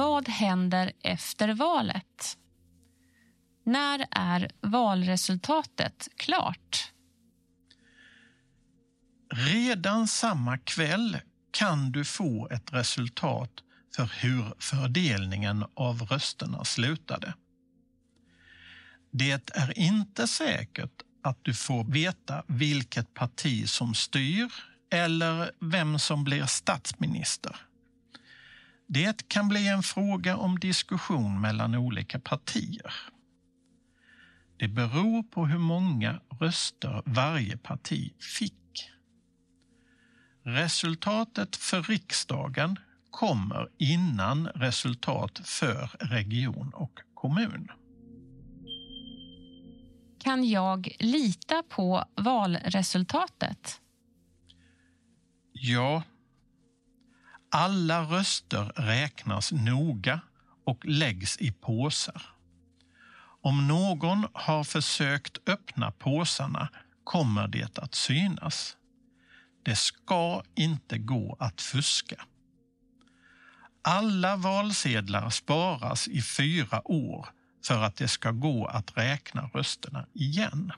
vad händer efter valet? När är valresultatet klart? Redan samma kväll kan du få ett resultat för hur fördelningen av rösterna slutade. Det är inte säkert att du får veta vilket parti som styr eller vem som blir statsminister. Det kan bli en fråga om diskussion mellan olika partier. Det beror på hur många röster varje parti fick. Resultatet för riksdagen kommer innan resultat för region och kommun. Kan jag lita på valresultatet? Ja. Alla röster räknas noga och läggs i påsar. Om någon har försökt öppna påsarna kommer det att synas. Det ska inte gå att fuska. Alla valsedlar sparas i fyra år för att det ska gå att räkna rösterna igen.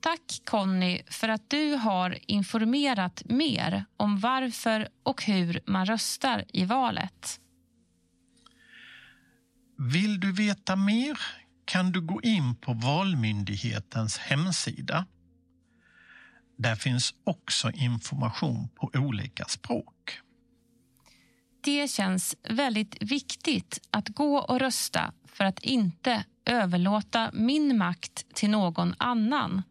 Tack Conny för att du har informerat mer om varför och hur man röstar i valet. Vill du veta mer kan du gå in på Valmyndighetens hemsida. Där finns också information på olika språk. Det känns väldigt viktigt att gå och rösta för att inte överlåta min makt till någon annan.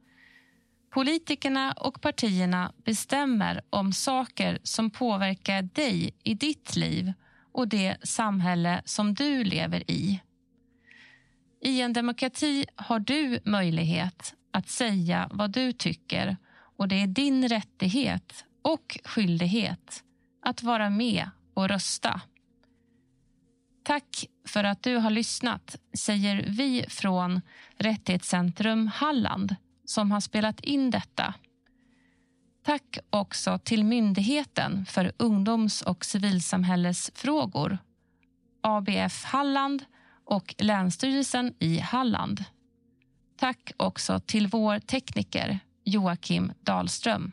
Politikerna och partierna bestämmer om saker som påverkar dig i ditt liv och det samhälle som du lever i. I en demokrati har du möjlighet att säga vad du tycker och det är din rättighet och skyldighet att vara med och rösta. Tack för att du har lyssnat, säger vi från Rättighetscentrum Halland som har spelat in detta. Tack också till Myndigheten för ungdoms och civilsamhällesfrågor, ABF Halland och Länsstyrelsen i Halland. Tack också till vår tekniker Joakim Dahlström.